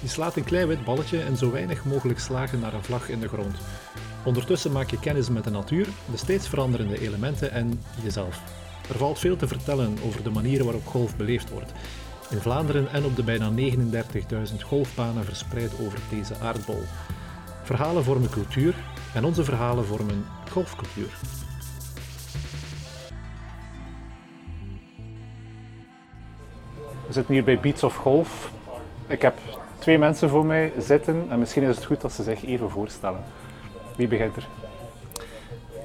Je slaat een klein wit balletje en zo weinig mogelijk slagen naar een vlag in de grond. Ondertussen maak je kennis met de natuur, de steeds veranderende elementen en jezelf. Er valt veel te vertellen over de manieren waarop golf beleefd wordt. In Vlaanderen en op de bijna 39.000 golfbanen verspreid over deze aardbol. Verhalen vormen cultuur en onze verhalen vormen golfcultuur. We zitten hier bij Beats of Golf. Ik heb twee mensen voor mij zitten en misschien is het goed dat ze zich even voorstellen. Wie begint er?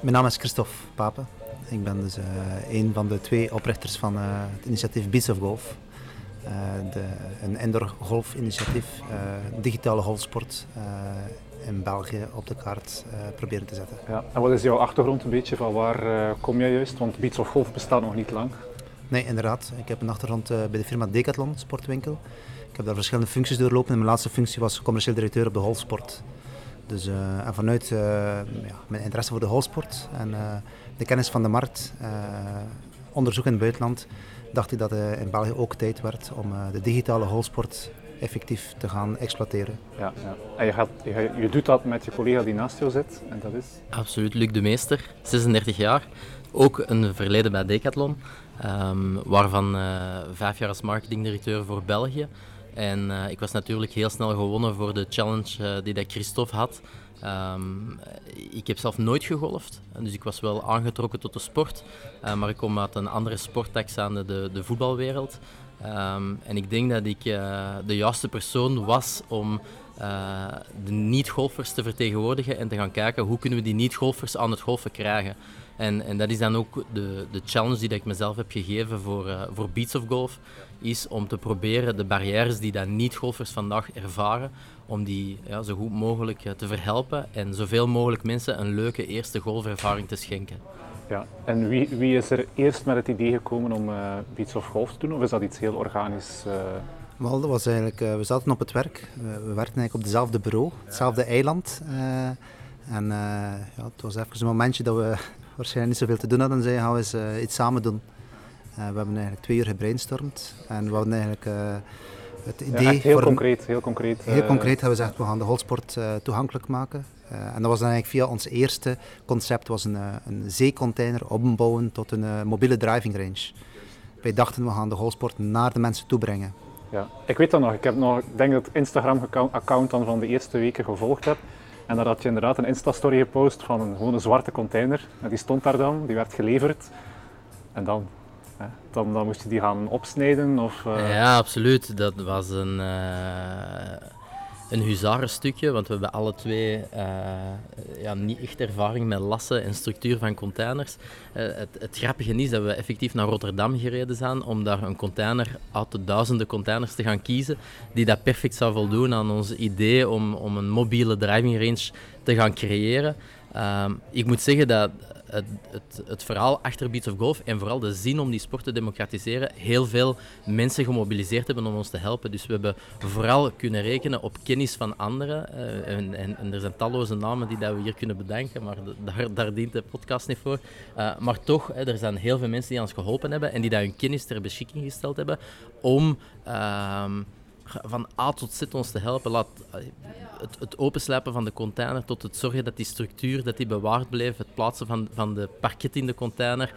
Mijn naam is Christophe Papen. Ik ben dus uh, een van de twee oprichters van uh, het initiatief Beats of Golf. Uh, de, een indoor golfinitiatief, digitale golfsport in België op de kaart proberen te zetten. Ja. En wat is jouw achtergrond een beetje? Van waar kom jij juist? Want Beats of Golf bestaat nog niet lang. Nee, inderdaad. Ik heb een achtergrond bij de firma Decathlon Sportwinkel. Ik heb daar verschillende functies doorlopen en mijn laatste functie was commercieel directeur op de golfsport. Dus, uh, en vanuit uh, ja, mijn interesse voor de holsport en uh, de kennis van de markt, onderzoek in het buitenland, dacht ik dat het in België ook tijd werd om de digitale holsport effectief te gaan exploiteren. Ja, ja. En je, gaat, je, je, doet dat met je collega die naast jou zit en dat is? Absoluut, Luc de Meester, 36 jaar. Ook een verleden bij Decathlon, um, waarvan vijf jaar als marketingdirecteur voor België. En uh, ik was natuurlijk heel snel gewonnen voor de challenge uh, die dat Christophe had. Um, ik heb zelf nooit gegolfd, dus ik was wel aangetrokken tot de sport. Maar ik kom uit een andere sporttax aan de, de, voetbalwereld. Um, en ik denk dat ik de juiste persoon was om de niet-golfers te vertegenwoordigen en te gaan kijken hoe kunnen we die niet-golfers aan het golfen krijgen. En, en dat is dan ook de, de challenge die dat ik mezelf heb gegeven voor, uh, voor Beats of Golf, is om te proberen de barrières die dat niet-golfers vandaag ervaren, om die ja, zo goed mogelijk uh, te verhelpen en zoveel mogelijk mensen een leuke eerste golfervaring te schenken. Ja, en wie, wie is er eerst met het idee gekomen om uh, Beats of Golf te doen, of is dat iets heel organisch? Wel, dat was eigenlijk, we zaten op het werk, we werkten eigenlijk op dezelfde bureau, hetzelfde eiland. En ja, het was even een momentje dat we waarschijnlijk niet zoveel te doen hadden, zei gaan we eens uh, iets samen doen. Uh, we hebben eigenlijk twee uur gebrainstormd en we hadden eigenlijk uh, het idee... Ja, heel concreet, heel concreet. Heel concreet hebben we gezegd, we gaan de holsport toegankelijk maken. en dat was dan eigenlijk via ons eerste concept, was een, een zeecontainer opbouwen tot een mobiele driving range. Wij dachten, we gaan de holsport naar de mensen toe brengen. Ja, ik weet dat nog. Ik heb nog, denk dat het Instagram-account dan van de eerste weken gevolgd heb. En dan had je inderdaad een Insta-story gepost van een, gewoon een zwarte container. En die stond daar dan, die werd geleverd. En dan, hè, dan, dan moest je die gaan opsnijden? Of, uh... Ja, absoluut. Dat was een, uh, een huzarenstukje, want we hebben alle twee uh, ja, niet echt ervaring met lassen en structuur van containers. het, het, grappige is dat we effectief naar Rotterdam gereden zijn om daar een container uit de duizenden containers te gaan kiezen, die dat perfect zou voldoen aan ons idee om, om een mobiele driving range te gaan creëren. Uh, ik moet zeggen dat het, het, het, verhaal achter Beats of Golf en vooral de zin om die sport te democratiseren heel veel mensen gemobiliseerd hebben om ons te helpen. Dus we hebben vooral kunnen rekenen op kennis van anderen. Uh, en, en, er zijn talloze namen die dat we hier kunnen bedenken, maar daar, daar dient de podcast niet voor. Uh, maar toch, hè, er zijn heel veel mensen die ons geholpen hebben en die dat hun kennis ter beschikking gesteld hebben om... Uh, van A tot Z ons te helpen. Laat het, het openslijpen van de container tot het zorgen dat die structuur dat die bewaard bleef, het plaatsen van, van de parket in de container.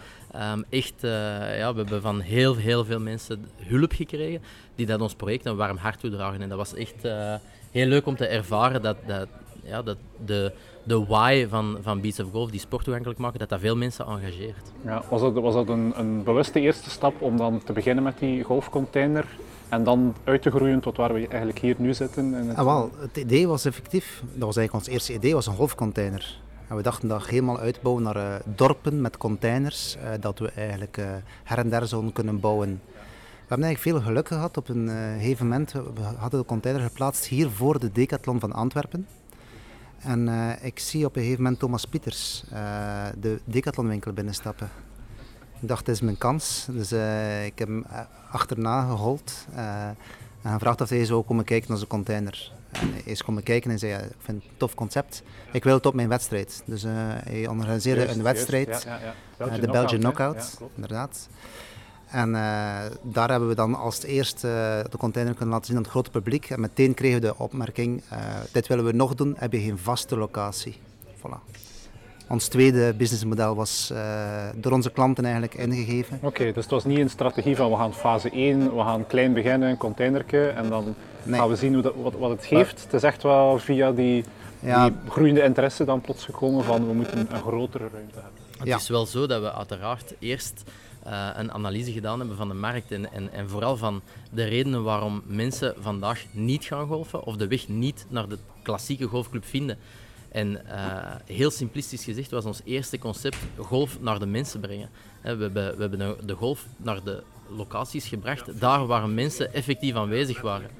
Um, echt, uh, ja, we hebben van heel, heel veel mensen hulp gekregen die dat ons project een warm hart toedragen. En dat was echt uh, heel leuk om te ervaren dat, dat, ja, dat de, de why van, van Beats of Golf, die sport toegankelijk maken, dat dat veel mensen engageert. Ja, was dat, was dat een, een bewuste eerste stap om dan te beginnen met die golfcontainer en dan uit te groeien tot waar we eigenlijk hier nu zitten? het... Ah, wel, het idee was effectief, dat was eigenlijk ons eerste idee, was een golfcontainer. En we dachten dat helemaal uitbouwen naar uh, dorpen met containers, uh, dat we eigenlijk uh, her en der zouden kunnen bouwen. We hebben eigenlijk veel geluk gehad op een gegeven moment. We hadden de container geplaatst hier voor de Decathlon van Antwerpen. En ik zie op een gegeven moment Thomas Pieters de Decathlon-winkel binnenstappen. Ik dacht, dit is mijn kans. Dus uh, ik heb hem eh, achterna gehold. Uh, en gevraagd of hij zou komen kijken naar zijn container. En hij is komen kijken en zei, ik vind het een tof concept. Ik wil het op mijn wedstrijd. Dus uh, hij organiseerde juist, een wedstrijd, juist, ja, ja, Belgian de Belgian Knockout, inderdaad. En daar hebben we dan als eerste de container kunnen laten zien aan het grote publiek. En meteen kregen we de opmerking, dit willen we nog doen, heb je geen vaste locatie. Voilà. Ons tweede businessmodel was door onze klanten eigenlijk ingegeven. Oké, dus het was niet een strategie van we gaan fase 1, we gaan klein beginnen, een containerke en dan gaan we zien hoe dat, wat, wat het geeft. Het is echt wel via die ja. die groeiende interesse dan plots gekomen van we moeten een grotere ruimte hebben. Het is wel zo dat we uiteraard eerst uh, een analyse gedaan hebben van de markt en, en, en vooral van de redenen waarom mensen vandaag niet gaan golfen of de weg niet naar de klassieke golfclub vinden. En uh, heel simplistisch gezegd was ons eerste concept golf naar de mensen brengen. We hebben, we hebben de golf naar de locaties gebracht, daar waar mensen effectief aanwezig waren.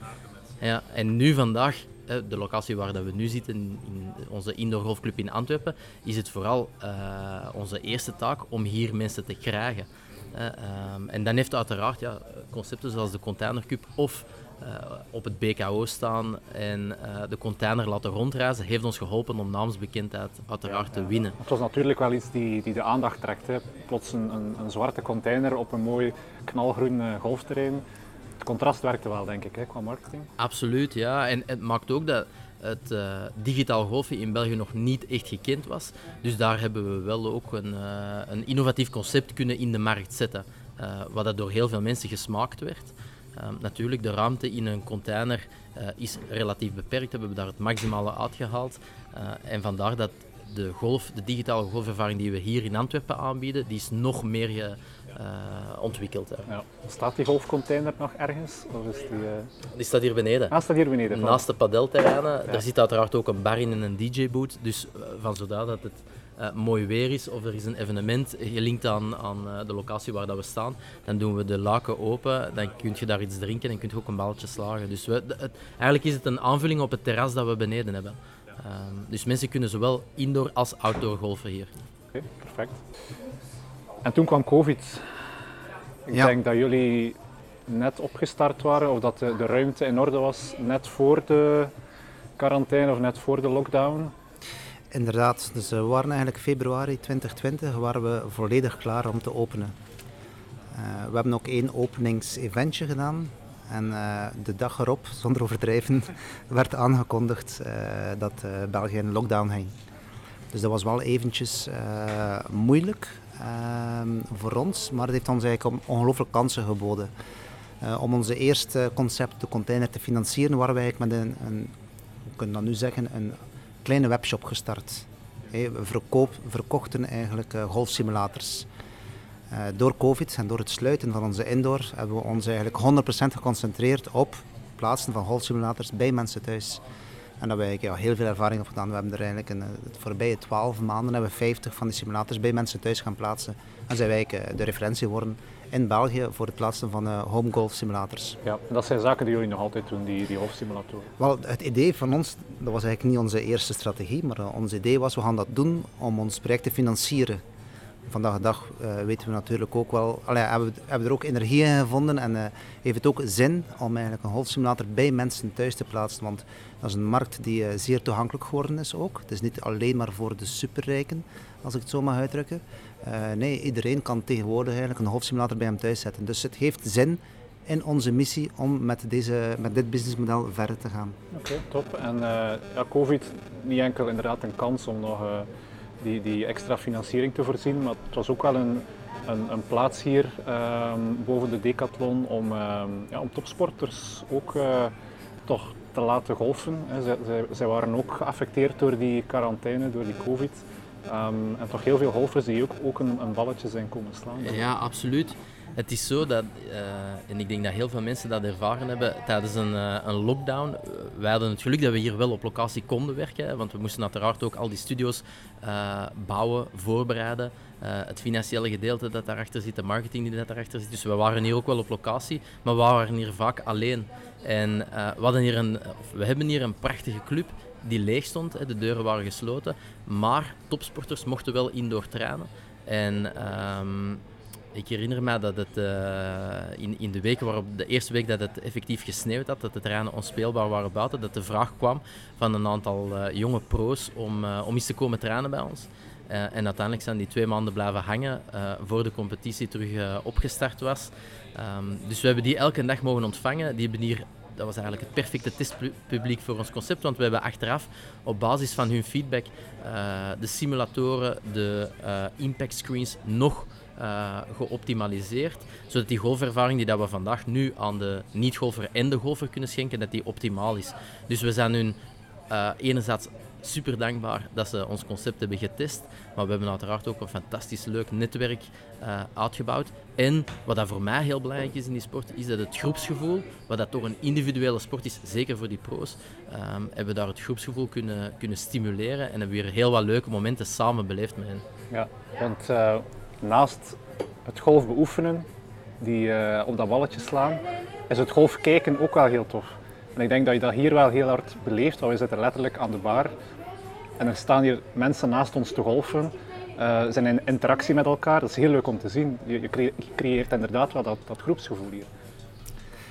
Ja, en nu vandaag de locatie waar we nu zitten, in onze indoor golfclub in Antwerpen, is het vooral uh, onze eerste taak om hier mensen te krijgen. Um, en dan heeft uiteraard ja, concepten zoals de containercup of op het BKO staan en uh, de container laten rondreizen, heeft ons geholpen om naamsbekendheid uiteraard te winnen. Het was natuurlijk wel iets die, die de aandacht trekt. Hè. Plots een, een, een, zwarte container op een mooi knalgroen golfterrein het contrast werkte wel, denk ik, hè, qua marketing. Absoluut, ja. En het maakt ook dat het uh, digitaal golfen in België nog niet echt gekend was. Dus daar hebben we wel ook een, uh, een innovatief concept kunnen in de markt zetten, uh, wat dat door heel veel mensen gesmaakt werd. Ehm, natuurlijk, de ruimte in een container is relatief beperkt. We hebben daar het maximale uitgehaald. en vandaar dat de, golf, de digitale golfervaring die we hier in Antwerpen aanbieden, die is nog meer uh, ontwikkeld. Ja. Staat die golfcontainer nog ergens? Of is die, uh... die staat hier beneden. Ah, staat hier beneden. Naast de padelterreinen. Ja. Er zit uiteraard ook een bar in en een DJ-boot. Dus uh, van zodra dat het uh, mooi weer is of er is een evenement gelinkt aan, aan uh, de locatie waar dat we staan, dan doen we de laken open. Dan kun je daar iets drinken en kun je ook een balletje slagen. Dus we, het, eigenlijk is het een aanvulling op het terras dat we beneden hebben. Um, dus mensen kunnen zowel indoor als outdoor golfen hier. Oké, okay, perfect. En toen kwam COVID. Ik denk dat jullie net opgestart waren, of dat de, de, ruimte in orde was net voor de quarantaine of net voor de lockdown. Inderdaad, dus we waren eigenlijk februari 2020 waren we volledig klaar om te openen. Uh, we hebben ook één openingseventje gedaan. En uh, de dag erop, zonder overdrijven, werd aangekondigd dat België in lockdown ging. Dus dat was wel eventjes moeilijk. Ehm, voor ons, maar het heeft ons eigenlijk ongelooflijk kansen geboden. Om onze eerste concept, de container, te financieren, waren wij eigenlijk met een, een we kunnen dat nu zeggen, een kleine webshop gestart. we verkoop, verkochten eigenlijk uh, golfsimulators. Uh, door COVID en door het sluiten van onze indoor hebben we ons eigenlijk 100% geconcentreerd op plaatsen van golfsimulators bij mensen thuis. En daar hebben we heel veel ervaring op gedaan. We hebben er eigenlijk in de voorbije 12 maanden hebben we 50 van die simulators bij mensen thuis gaan plaatsen. En zijn wij eh, de referentie geworden in België voor het plaatsen van uh, home golf simulators. Ja, dat zijn zaken die jullie nog altijd doen, die, die golfsimulatoren. Wel, het idee van ons, dat was eigenlijk niet onze eerste strategie, maar uh, ons idee was, we gaan dat doen om ons project te financieren. Vandaag de dag uh, weten we natuurlijk ook wel, allee, hebben, we, hebben er ook energie in gevonden en uh, heeft het ook zin om eigenlijk een golfsimulator bij mensen thuis te plaatsen. Want dat is een markt die uh, zeer toegankelijk geworden is ook. Het is niet alleen maar voor de superrijken, als ik het zo mag uitdrukken. nee, iedereen kan tegenwoordig eigenlijk een golfsimulator bij hem thuis zetten. Dus het heeft zin in onze missie om met, deze, met dit businessmodel verder te gaan. Oké, top. En ja, COVID, niet enkel inderdaad een kans om nog die, die extra financiering te voorzien. Maar het was ook wel een, een, een plaats hier ehm, boven de decathlon om, ehm, ja, om topsporters ook uh, toch te laten golfen. Zij, waren ook geaffecteerd door die quarantaine, door die covid. Um, en toch heel veel golfers die ook, ook een, een balletje zijn komen slaan. Ja, absoluut. Het is zo dat, uh, en ik denk dat heel veel mensen dat ervaren hebben tijdens een, uh, een lockdown. Wij hadden het geluk dat we hier wel op locatie konden werken, want we moesten uiteraard ook al die studio's bouwen, voorbereiden. het financiële gedeelte dat daarachter zit, de marketing die daarachter zit. Dus we waren hier ook wel op locatie, maar we waren hier vaak alleen. En we, hier een, we hebben hier een prachtige club die leeg stond, hè, de deuren waren gesloten, maar topsporters mochten wel indoor trainen. En um, ik herinner me dat het uh, in, in de weken waarop de eerste week dat het effectief gesneeuwd had, dat de terreinen onspeelbaar waren buiten, dat de vraag kwam van een aantal uh, jonge pro's om, uh, om eens te komen trainen bij ons. en uiteindelijk zijn die twee maanden blijven hangen voor de competitie terug opgestart was. Ehm, dus we hebben die elke dag mogen ontvangen. Die hebben hier dat was eigenlijk het perfecte testpubliek voor ons concept, want we hebben achteraf op basis van hun feedback de simulatoren, de impact screens nog uh, geoptimaliseerd, zodat die golfervaring die dat we vandaag nu aan de niet-golfer en de golfer kunnen schenken, dat die optimaal is. Dus we zijn hun uh, enerzijds super dankbaar dat ze ons concept hebben getest, maar we hebben uiteraard ook een fantastisch leuk netwerk uh, uitgebouwd. En wat dat voor mij heel belangrijk is in die sport, is dat het groepsgevoel, wat dat toch een individuele sport is, zeker voor die pro's, um, hebben we daar het groepsgevoel kunnen, kunnen stimuleren en hebben we weer heel wat leuke momenten samen beleefd met hen. Ja, want naast het golf beoefenen, die, uh, op dat balletje slaan, is het golf kijken ook wel heel tof. En ik denk dat je dat hier wel heel hard beleeft, want we zitten letterlijk aan de bar en er staan hier mensen naast ons te golfen. Uh, zijn in interactie met elkaar, dat is heel leuk om te zien. Je, je creëert inderdaad wel dat, dat groepsgevoel hier.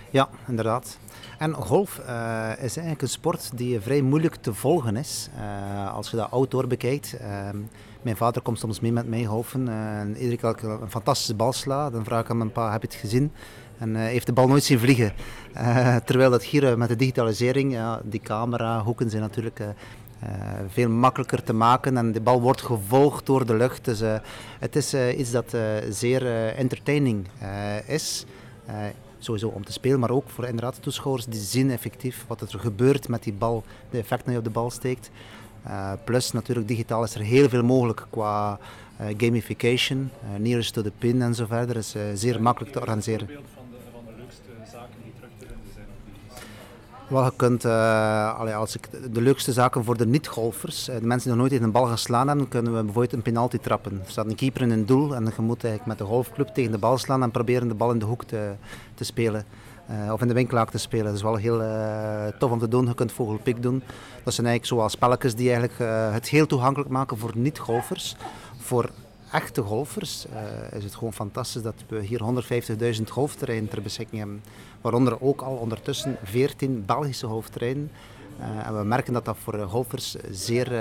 Ja, inderdaad. En golf uh, is eigenlijk een sport die vrij moeilijk te volgen is. Als je dat outdoor bekijkt. Uh, mijn vader komt soms mee met mij golfen. en iedere keer ik een fantastische bal sla, dan vraag ik aan mijn pa, heb je het gezien? En heeft de bal nooit zien vliegen. terwijl dat hier met de digitalisering, ja, die camera, hoeken zijn natuurlijk veel makkelijker te maken en de bal wordt gevolgd door de lucht. Dus het is iets dat zeer entertaining is sowieso om te spelen, maar ook voor inderdaad de toeschouwers die zien effectief wat er gebeurt met die bal, de effecten die op de bal steekt. Uh, plus natuurlijk digitaal is er heel veel mogelijk qua uh, gamification, uh, nearest to the pin en zo verder. is zeer makkelijk te organiseren. Wel, je kunt, uh, als ik de leukste zaken voor de niet-golfers, de mensen die nog nooit in een bal geslaan hebben, kunnen we bijvoorbeeld een penalty trappen. Er staat een keeper in een doel en je moet eigenlijk met de golfclub tegen de bal slaan en proberen de bal in de hoek te, te spelen. Uh, of in de winkelaar te spelen. Dat is wel heel tof om te doen. Je kunt vogelpik doen. Dat zijn eigenlijk zoals spelletjes die eigenlijk, het heel toegankelijk maken voor niet-golfers. Voor echte golfers is het gewoon fantastisch dat we hier 150.000 golfterreinen ter beschikking hebben waaronder ook al ondertussen 14 Belgische hoofdtreinen. Uh, en we merken dat dat voor golfers zeer,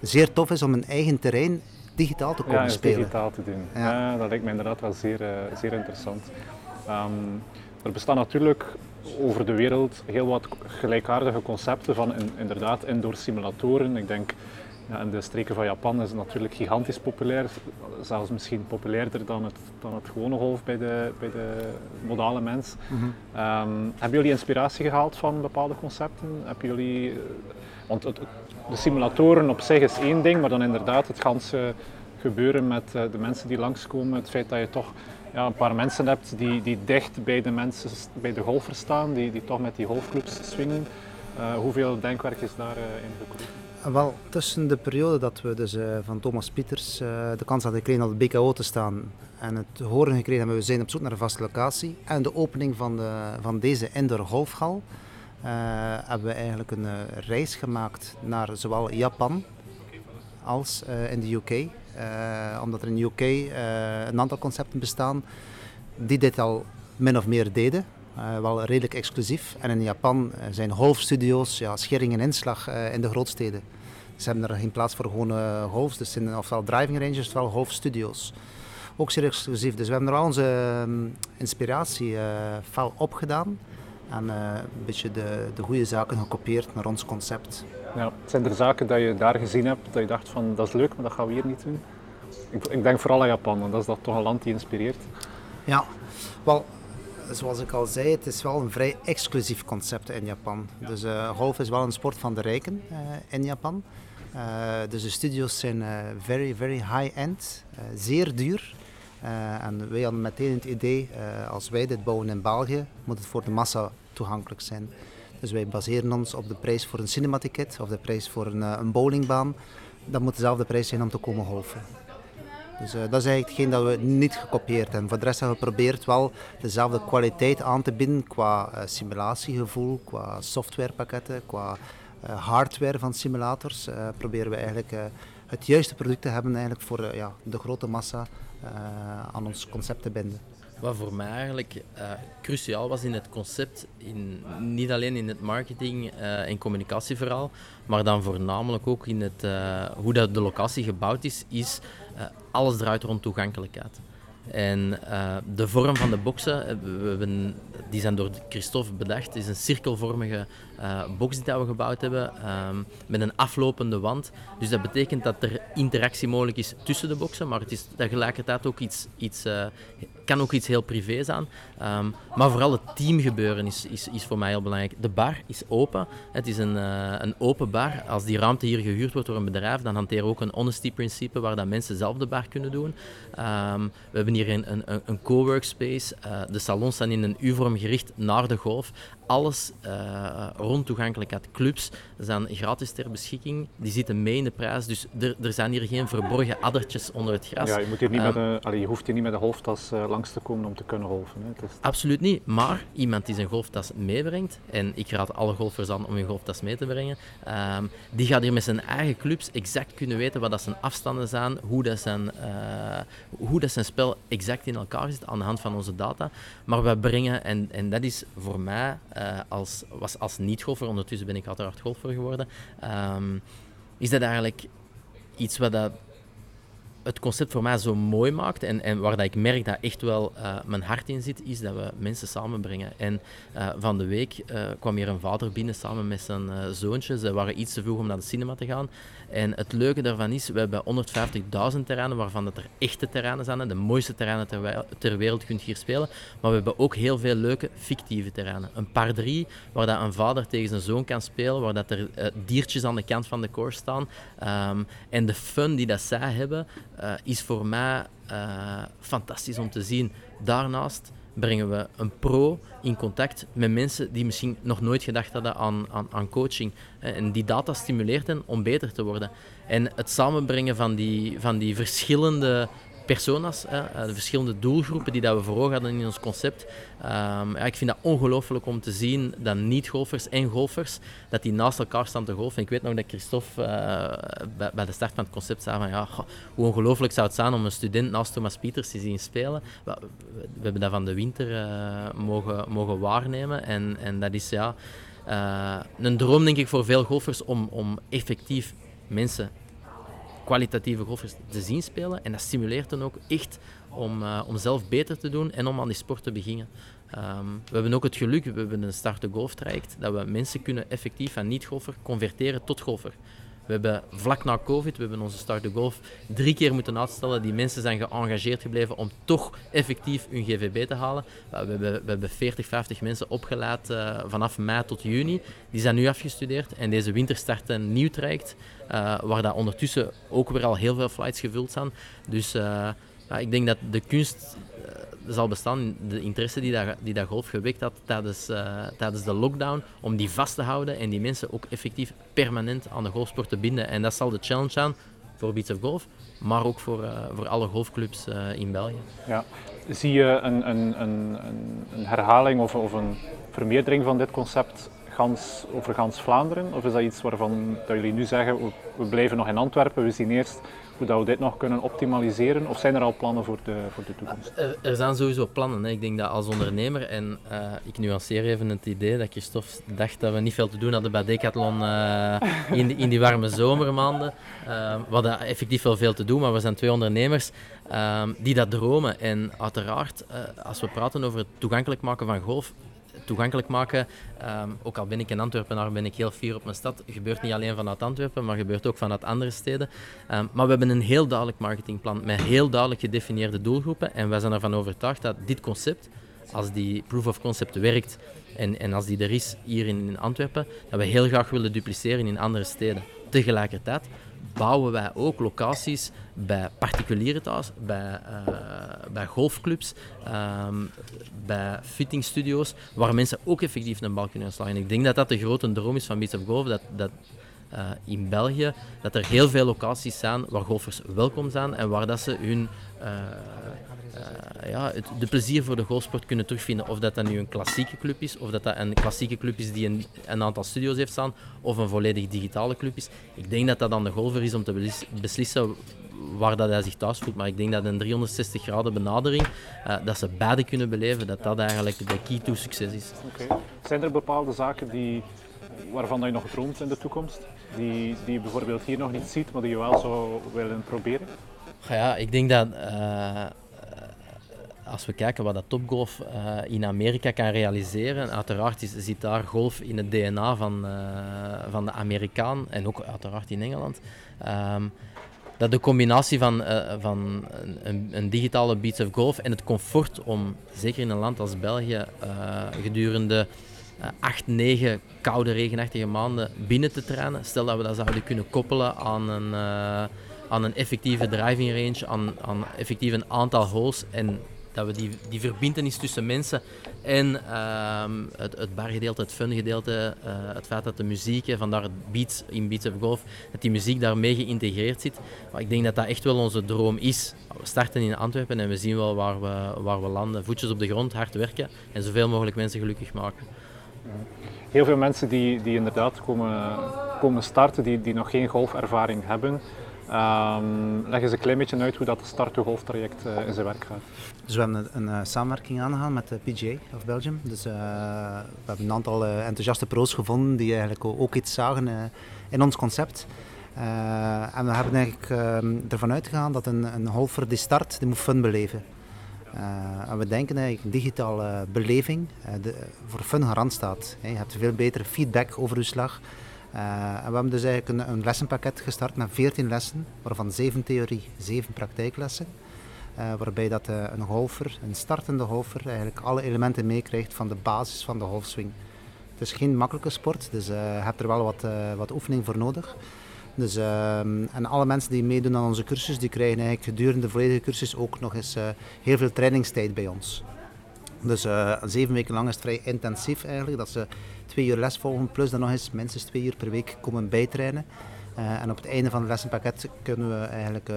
zeer tof is om een eigen terrein digitaal te komen ja, spelen. digitaal te doen. Ja. ja. dat lijkt me inderdaad wel zeer, zeer interessant. Um, er bestaan natuurlijk over de wereld heel wat gelijkaardige concepten van in, inderdaad indoor simulatoren. Ik denk ja, in de streken van Japan is het natuurlijk gigantisch populair, zelfs misschien populairder dan het, dan het gewone golf bij de, bij de modale mens. Mm hebben jullie inspiratie gehaald van bepaalde concepten? Hebben jullie, eh, want het, de simulatoren op zich is één ding, maar dan inderdaad het ganse gebeuren met eh, de mensen die langskomen, het feit dat je toch ja, een paar mensen hebt die, die dicht bij de, mensen, bij de golfers staan, die, die toch met die golfclubs swingen. Uh, hoeveel denkwerk is daarin uh, gekropen? Wel, tussen de periode dat we dus, van Thomas Pieters de kans hadden gekregen op de BKO te staan en het horen gekregen hebben we zijn op zoek naar een vaste locatie en de opening van, de, van deze indoor golfhal hebben we eigenlijk een reis gemaakt naar zowel Japan als in de UK. omdat er in de UK een aantal concepten bestaan die dit al min of meer deden. Wel redelijk exclusief. En in Japan zijn golfstudio's, ja, schering en inslag in de grootsteden. Ze hebben er geen plaats voor gewone golfs, dus zijn ofwel driving ranges ofwel golfstudio's. Ook zeer exclusief. Dus we hebben er al onze um, inspiratie fel opgedaan en een beetje de, de goede zaken gekopieerd naar ons concept. Ja, zijn er zaken dat je daar gezien hebt dat je dacht van dat is leuk, maar dat gaan we hier niet doen? Ik, ik denk vooral aan Japan, want dat is dat toch een land die inspireert. Ja, wel zoals ik al zei, het is wel een vrij exclusief concept in Japan. Dus uh, golf is wel een sport van de rijken uh, in Japan. Uh, dus de studio's zijn very, very high-end, zeer duur. en wij hadden meteen het idee, als wij dit bouwen in België, moet het voor de massa toegankelijk zijn. Dus wij baseren ons op de prijs voor een cinematicket of de prijs voor een, een bowlingbaan. Dat moet dezelfde prijs zijn om te komen golfen. Dus uh, dat is eigenlijk hetgeen dat we niet gekopieerd hebben. Voor de rest hebben we geprobeerd wel dezelfde kwaliteit aan te bieden qua uh, simulatiegevoel, qua softwarepakketten, qua hardware van simulators. proberen we eigenlijk het juiste product te hebben eigenlijk voor ja, de grote massa aan ons concept te binden. Wat voor mij eigenlijk uh, cruciaal was in het concept, in, niet alleen in het marketing uh, en communicatieverhaal, maar dan voornamelijk ook in het, uh, hoe dat de locatie gebouwd is, is alles draait rond toegankelijkheid. En de vorm van de boxen, we die zijn door Christophe bedacht. Is een cirkelvormige box die we gebouwd hebben, um, met een aflopende wand. Dus dat betekent dat er interactie mogelijk is tussen de boxen, maar het is tegelijkertijd ook iets, iets kan ook iets heel privé zijn. Um, maar vooral het teamgebeuren is, is, is voor mij heel belangrijk. De bar is open. Het is een, uh, een open bar. Als die ruimte hier gehuurd wordt door een bedrijf, dan hanteren we ook een honesty-principe waar dat mensen zelf de bar kunnen doen. Um, we hebben hier een, een, een co-workspace. de salons zijn in een U-vorm gericht naar de golf alles uh, rond toegankelijkheid. Clubs zijn gratis ter beschikking. Die zitten mee in de prijs. Dus er, er zijn hier geen verborgen addertjes onder het gras. Ja, je, moet hier niet met ehm, een, allee, je hoeft hier niet met een golftas uh, langs te komen om te kunnen golfen. Hè. Is... Absoluut niet. Maar iemand die zijn golftas meebrengt, en ik raad alle golfers aan om hun golftas mee te brengen, um, die gaat hier met zijn eigen clubs exact kunnen weten wat dat zijn afstanden zijn, hoe dat zijn, uh, hoe dat zijn spel exact in elkaar zit aan de hand van onze data. Maar we brengen, en, en dat is voor mij uh, als, was als niet-golfer, ondertussen ben ik uiteraard golfer geworden, um, is dat eigenlijk iets wat dat het concept voor mij zo mooi maakt en, en waar dat ik merk dat echt wel uh, mijn hart in zit, is dat we mensen samenbrengen. En uh, van de week uh, kwam hier een vader binnen samen met zijn zoontje. Ze waren iets te vroeg om naar de cinema te gaan. En het leuke daarvan is, we hebben 150.000 terreinen, waarvan dat er echte terreinen zijn. De mooiste terreinen ter, wereld kunt hier spelen. Maar we hebben ook heel veel leuke fictieve terreinen. Een paar drie, waar dat een vader tegen zijn zoon kan spelen, waar dat er diertjes aan de kant van de course staan. Um, en de fun die dat zij hebben, uh, is voor mij uh, fantastisch om te zien. Daarnaast brengen we een pro in contact met mensen die misschien nog nooit gedacht hadden aan, aan, aan coaching. En die data stimuleert hen om beter te worden. En het samenbrengen van die, van die verschillende personas, hè, eh, de verschillende doelgroepen die dat we voor ogen hadden in ons concept. Ja, ik vind dat ongelooflijk om te zien dat niet-golfers en golfers, dat die naast elkaar staan te golfen. Ik weet nog dat Christophe uh, bij, de start van het concept zei van ja, hoe ongelooflijk zou het zijn om een student naast Thomas Pieters te zien spelen. We, we hebben dat van de winter uh, mogen, mogen waarnemen en, en dat is ja, een droom denk ik voor veel golfers om, om effectief mensen kwalitatieve golfers te zien spelen. En dat stimuleert dan ook echt om, uh, om zelf beter te doen en om aan die sport te beginnen. Um, we hebben ook het geluk, we hebben een start golf traject, dat we mensen kunnen effectief van niet-golfer converteren tot golfer. We hebben vlak na COVID, we hebben onze Start de Golf drie keer moeten uitstellen. Die mensen zijn geëngageerd gebleven om toch effectief hun GVB te halen. We hebben, we hebben 40, 50 mensen opgeleid uh, vanaf mei tot juni. Die zijn nu afgestudeerd en deze winter start een nieuw traject. Uh, waar dat ondertussen ook weer al heel veel flights gevuld zijn. Dus uh, ja, ik denk dat de kunst zal bestaan, de interesse die dat, die dat golf gewekt had tijdens, uh, tijdens de lockdown, om die vast te houden en die mensen ook effectief permanent aan de golfsport te binden. En dat zal de challenge zijn voor Beats of Golf, maar ook voor, uh, voor alle golfclubs in België. Ja. Zie je een, een, een, een herhaling of, of een vermeerdering van dit concept gans, over gans Vlaanderen? Of is dat iets waarvan dat jullie nu zeggen, we, we blijven nog in Antwerpen, we zien eerst hoe dat we dit nog kunnen optimaliseren? Of zijn er al plannen voor de, voor de toekomst? Er, er zijn sowieso plannen. Hè. Ik denk dat als ondernemer, en uh, ik nuanceer even het idee dat Christophe dacht dat we niet veel te doen hadden bij Decathlon uh, in, in die warme zomermaanden. Uh, we hadden effectief wel veel te doen, maar we zijn twee ondernemers die dat dromen. En uiteraard, als we praten over het toegankelijk maken van golf, toegankelijk maken. Um, ook al ben ik in Antwerpenaar, ben ik heel fier op mijn stad. Gebeurt niet alleen vanuit Antwerpen, maar gebeurt ook vanuit andere steden. Um, maar we hebben een heel duidelijk marketingplan met heel duidelijk gedefinieerde doelgroepen. En wij zijn ervan overtuigd dat dit concept, als die proof of concept werkt en, en als die er is hier in Antwerpen, dat we heel graag willen dupliceren in andere steden. Tegelijkertijd bouwen wij ook locaties bij particulieren thuis, bij, uh, bij golfclubs, um, bij fittingstudio's, waar mensen ook effectief een bal kunnen slagen. Ik denk dat dat de grote droom is van Beats of Golf, dat, dat in België, dat er heel veel locaties zijn waar golfers welkom zijn en waar dat ze hun uh, ja, het, de plezier voor de golfsport kunnen terugvinden. Of dat dat nu een klassieke club is, of dat dat een klassieke club is die een, een aantal studio's heeft staan, of een volledig digitale club is. Ik denk dat dat dan de golfer is om te beslissen waar dat hij zich thuis voelt. Maar ik denk dat een 360 graden benadering, dat ze beide kunnen beleven, dat dat eigenlijk de key to succes is. Okay. Zijn er bepaalde zaken die, waarvan je nog droomt in de toekomst? Die, die je bijvoorbeeld hier nog niet ziet, maar die je wel zou willen proberen? Ja, ik denk dat uh, als we kijken wat dat topgolf uh, in Amerika kan realiseren, uiteraard is, zit daar golf in het DNA van, van de Amerikaan en ook uiteraard in Engeland. Um, dat de combinatie van, van een, een, digitale beats of golf en het comfort om, zeker in een land als België, gedurende 8, 9 koude, regenachtige maanden binnen te trainen. Stel dat we dat zouden kunnen koppelen aan een, aan een effectieve driving range, aan, aan effectief een aantal holes en dat we die, die verbindenis tussen mensen en ehm, het, het bargedeelte, het fun-gedeelte, uh, het feit dat de muziek, vandaar het beats in Beats of Golf, dat die muziek daarmee geïntegreerd zit. Maar ik denk dat dat echt wel onze droom is. We starten in Antwerpen en we zien wel waar we, waar we landen. Voetjes op de grond, hard werken en zoveel mogelijk mensen gelukkig maken. Heel veel mensen die, die inderdaad komen, komen starten, die, die nog geen golfervaring hebben, Um, leg eens een klein beetje uit hoe dat Start to Golf traject uh, in zijn werk gaat. Dus we hebben een, uh, samenwerking aangegaan met de PGA of Belgium. Dus we hebben een aantal enthousiaste pro's gevonden die eigenlijk ook iets zagen in ons concept. en we hebben eigenlijk ehm, ervan uitgegaan dat een, een golfer die start, die moet fun beleven. En we denken eigenlijk digitale beleving de, voor fun garant staat. je hebt veel betere feedback over je slag. Uh, en we hebben dus eigenlijk een, lessenpakket gestart met 14 lessen, waarvan 7 theorie, 7 praktijklessen. Waarbij dat, een golfer, een startende golfer, eigenlijk alle elementen meekrijgt van de basis van de golfswing. Het is geen makkelijke sport, dus je hebt er wel wat, wat oefening voor nodig. Dus, ehm, en alle mensen die meedoen aan onze cursus, die krijgen eigenlijk gedurende de volledige cursus ook nog eens heel veel trainingstijd bij ons. Dus zeven weken lang is het vrij intensief eigenlijk, dat ze twee uur les volgen, plus dan nog eens minstens twee uur per week komen bijtrainen. Uh, en op het einde van het lessenpakket kunnen we eigenlijk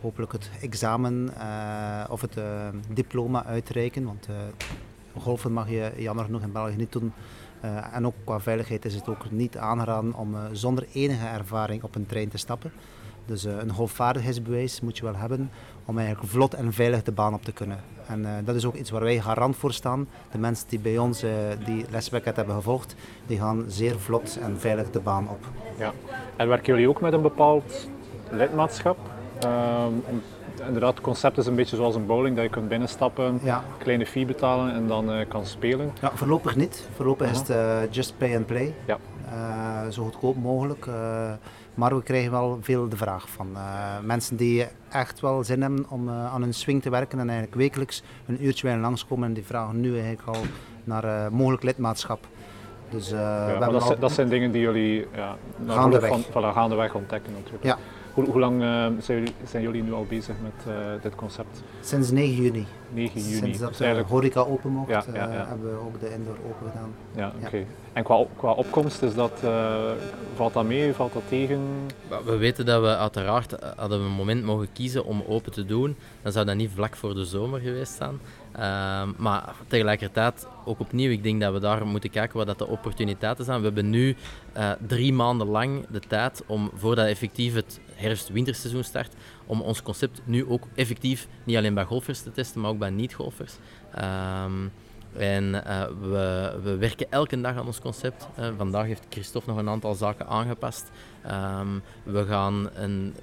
hopelijk het examen of het diploma uitreiken. Want golfen mag je jammer genoeg in België niet doen. En ook qua veiligheid is het ook niet aangeraden om zonder enige ervaring op een trein te stappen. Dus een golfvaardigheidsbewijs moet je wel hebben om eigenlijk vlot en veilig de baan op te kunnen. En dat is ook iets waar wij garant voor staan. De mensen die bij ons die lespakket hebben gevolgd, die gaan zeer vlot en veilig de baan op. Ja. En werken jullie ook met een bepaald lidmaatschap? Inderdaad, het concept is een beetje zoals een bowling, dat je kunt binnenstappen, ja. kleine fee betalen en dan uh, kan spelen. Ja, voorlopig niet. Voorlopig is het just pay and play. Ja. zo goedkoop mogelijk. Maar we krijgen wel veel de vraag van mensen die echt wel zin hebben om aan hun swing te werken en eigenlijk wekelijks een uurtje bij langskomen en die vragen nu eigenlijk al naar mogelijk lidmaatschap. Dus, ja, dat, al... dat, zijn dingen die jullie ja, gaandeweg. Van, voilà, gaandeweg ontdekken natuurlijk. Ja. Hoe, hoe lang uh, zijn, jullie, zijn, jullie, nu al bezig met uh, dit concept? Sinds 9 juni. 9 juni. Sinds dat dus eigenlijk... horeca open mocht, ja, ja, uh, hebben we ook de indoor open gedaan. Ja, oké. En qua, qua opkomst, is dat, valt dat mee, valt dat tegen? We weten dat we uiteraard, hadden we een moment mogen kiezen om open te doen, dan zou dat niet vlak voor de zomer geweest zijn. Ehm, maar tegelijkertijd, ook opnieuw, ik denk dat we daar moeten kijken wat dat de opportuniteiten zijn. We hebben nu uh, drie maanden lang de tijd om, voordat effectief het herfst-winterseizoen start, om ons concept nu ook effectief niet alleen bij golfers te testen, maar ook bij niet-golfers. Um, en uh, we, we, werken elke dag aan ons concept. Uh, vandaag heeft Christophe nog een aantal zaken aangepast. Um, we gaan een,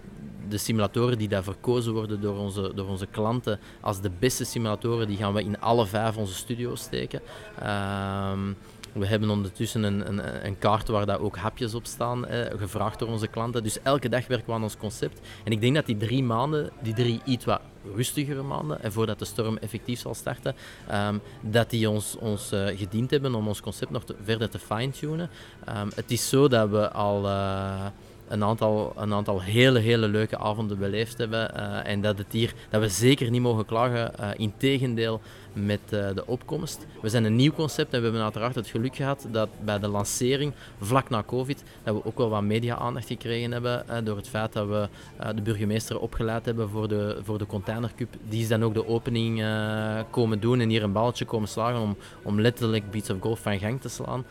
de simulatoren die daar verkozen worden door onze, door onze klanten als de beste simulatoren, die gaan we in alle vijf onze studio's steken. Um, we hebben ondertussen een, een, een, kaart waar daar ook hapjes op staan, eh, gevraagd door onze klanten. Dus elke dag werken we aan ons concept. En ik denk dat die drie maanden, die drie iets wat rustigere maanden, en voordat de storm effectief zal starten, um, dat die ons, ons uh, gediend hebben om ons concept nog verder te fine-tunen. Um, het is zo dat we al... Uh, een aantal, een aantal hele, hele leuke avonden beleefd hebben. Uh, en dat, het hier, dat we zeker niet mogen klagen. Uh, Integendeel met uh, de opkomst. We zijn een nieuw concept en we hebben uiteraard het geluk gehad dat bij de lancering, vlak na COVID, dat we ook wel wat media-aandacht gekregen hebben. door het feit dat we de burgemeester opgeleid hebben voor de, voor de Container Cup. Die is dan ook de opening komen doen en hier een balletje komen slagen om, om letterlijk Beats of Golf van gang te slaan.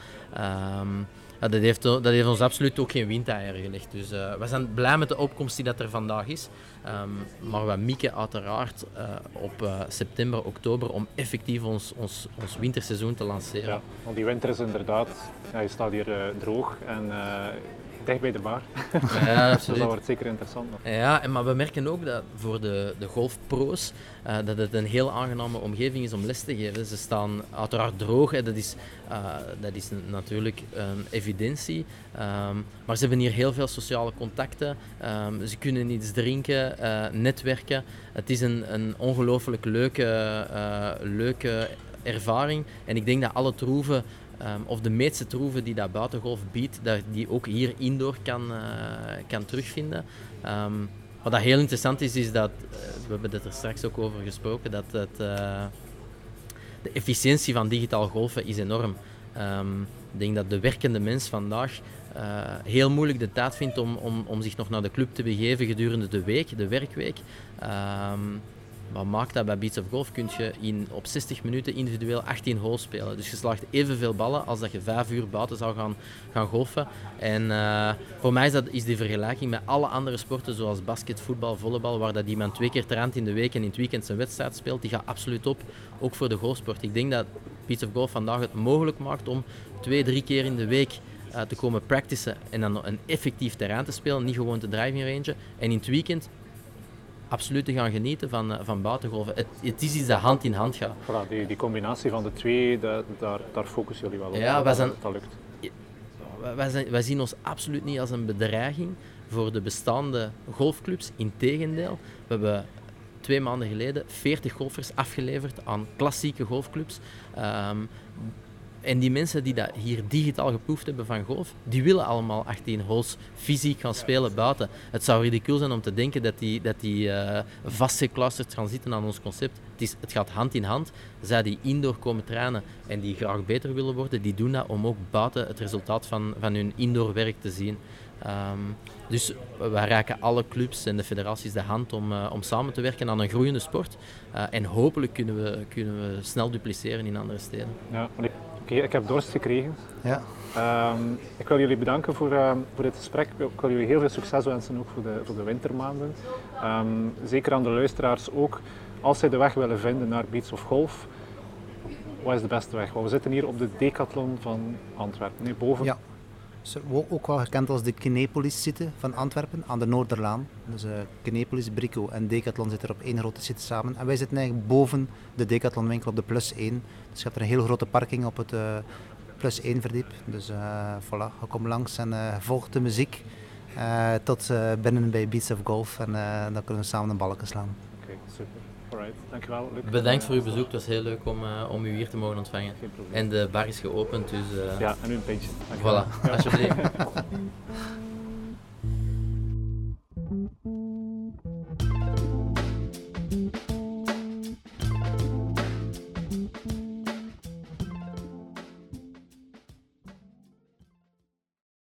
Um, ja, dat, heeft, dat heeft ons absoluut ook geen windeieren gelegd. Dus uh, we zijn blij met de opkomst die dat er vandaag is. Um, maar we mikken uiteraard uh, op uh, september, oktober om effectief ons, ons, ons winterseizoen te lanceren. Ja, want die winter is inderdaad, ja, je staat hier droog en dicht bij de bar. Ja, dus dat wordt zeker interessant. Nog. Ja, maar we merken ook dat voor de, de golfpro's uh, dat het een heel aangename omgeving is om les te geven. Ze staan uiteraard droog, hè. Dat, is, uh, dat is natuurlijk een evidentie. Um, maar ze hebben hier heel veel sociale contacten. Um, ze kunnen iets drinken, uh, netwerken. Het is een, een ongelooflijk leuke, leuke ervaring. En ik denk dat alle troeven Um, of de meeste troeven die dat buitengolf biedt, dat die ook hier indoor kan, uh, kan terugvinden. Um, wat dat heel interessant is, is dat, uh, we hebben het er straks ook over gesproken, dat het, uh, de efficiëntie van digitaal golfen is enorm. Um, ik denk dat de werkende mens vandaag heel moeilijk de tijd vindt om, om, om zich nog naar de club te begeven gedurende de week, de werkweek. Wat maakt dat bij Beats of Golf? Kun je in, op 60 minuten individueel 18 holes spelen. Dus je slaagt evenveel ballen als dat je 5 uur buiten zou gaan, gaan golfen. En uh, voor mij is, dat, is die vergelijking met alle andere sporten, zoals basket, voetbal, volleybal, waar dat iemand twee keer traint in de week en in het weekend zijn wedstrijd speelt, die gaat absoluut op. Ook voor de golfsport. Ik denk dat Beats of Golf vandaag het mogelijk maakt om twee, drie keer in de week uh, te komen practicen en dan een effectief terrein te spelen, niet gewoon te driving range. En in het weekend absoluut te gaan genieten van, eh, van buitengolven. Het, het is iets dat hand in hand gaat. Voilà, die, die combinatie van de twee, dat, daar, daar focussen jullie wel op. Ja, wij zijn, dat lukt. Wij, zijn, wij zien ons absoluut niet als een bedreiging voor de bestaande golfclubs. Integendeel, we hebben twee maanden geleden 40 golfers afgeleverd aan klassieke golfclubs. Um, en die mensen die dat hier digitaal geproefd hebben van golf, die willen allemaal 18 holes fysiek gaan spelen buiten. Het zou ridicuul zijn om te denken dat die, dat die uh, vastgeclusterd gaan zitten aan ons concept. Het, is, het gaat hand in hand. Zij die indoor komen trainen en die graag beter willen worden, die doen dat om ook buiten het resultaat van, van hun indoor werk te zien. Um, dus wij raken alle clubs en de federaties de hand om, uh, om samen te werken aan een groeiende sport. Uh, en hopelijk kunnen we, kunnen we snel dupliceren in andere steden. Ja, okay, ik heb dorst gekregen. Ja. Um, ik wil jullie bedanken voor, uh, voor dit gesprek. Ik wil jullie heel veel succes wensen ook voor de, voor de wintermaanden. Um, zeker aan de luisteraars ook. Als zij de weg willen vinden naar Beats of Golf, wat is de beste weg? Want we zitten hier op de Decathlon van Antwerpen, nee, boven. Ja. Ook wel gekend als de Kinepolis zitten van Antwerpen aan de Noorderlaan. Dus uh, Kinepolis, Brico en Decathlon zitten er op één grote zitten samen. En wij zitten eigenlijk boven de Decathlon winkel op de Plus 1. Dus je hebt er een heel grote parking op het uh, Plus 1 verdiep. Dus uh, voilà, je komt langs en uh, volgt de muziek tot binnen bij Beats of Golf. En dan kunnen we samen een balken slaan. Oké, super. Dankjewel. Luc. Bedankt voor uw bezoek, het was heel leuk om, om u hier te mogen ontvangen. Geen probleem. En de bar is geopend, dus... ja, en nu een pintje. Voilà, alsjeblieft.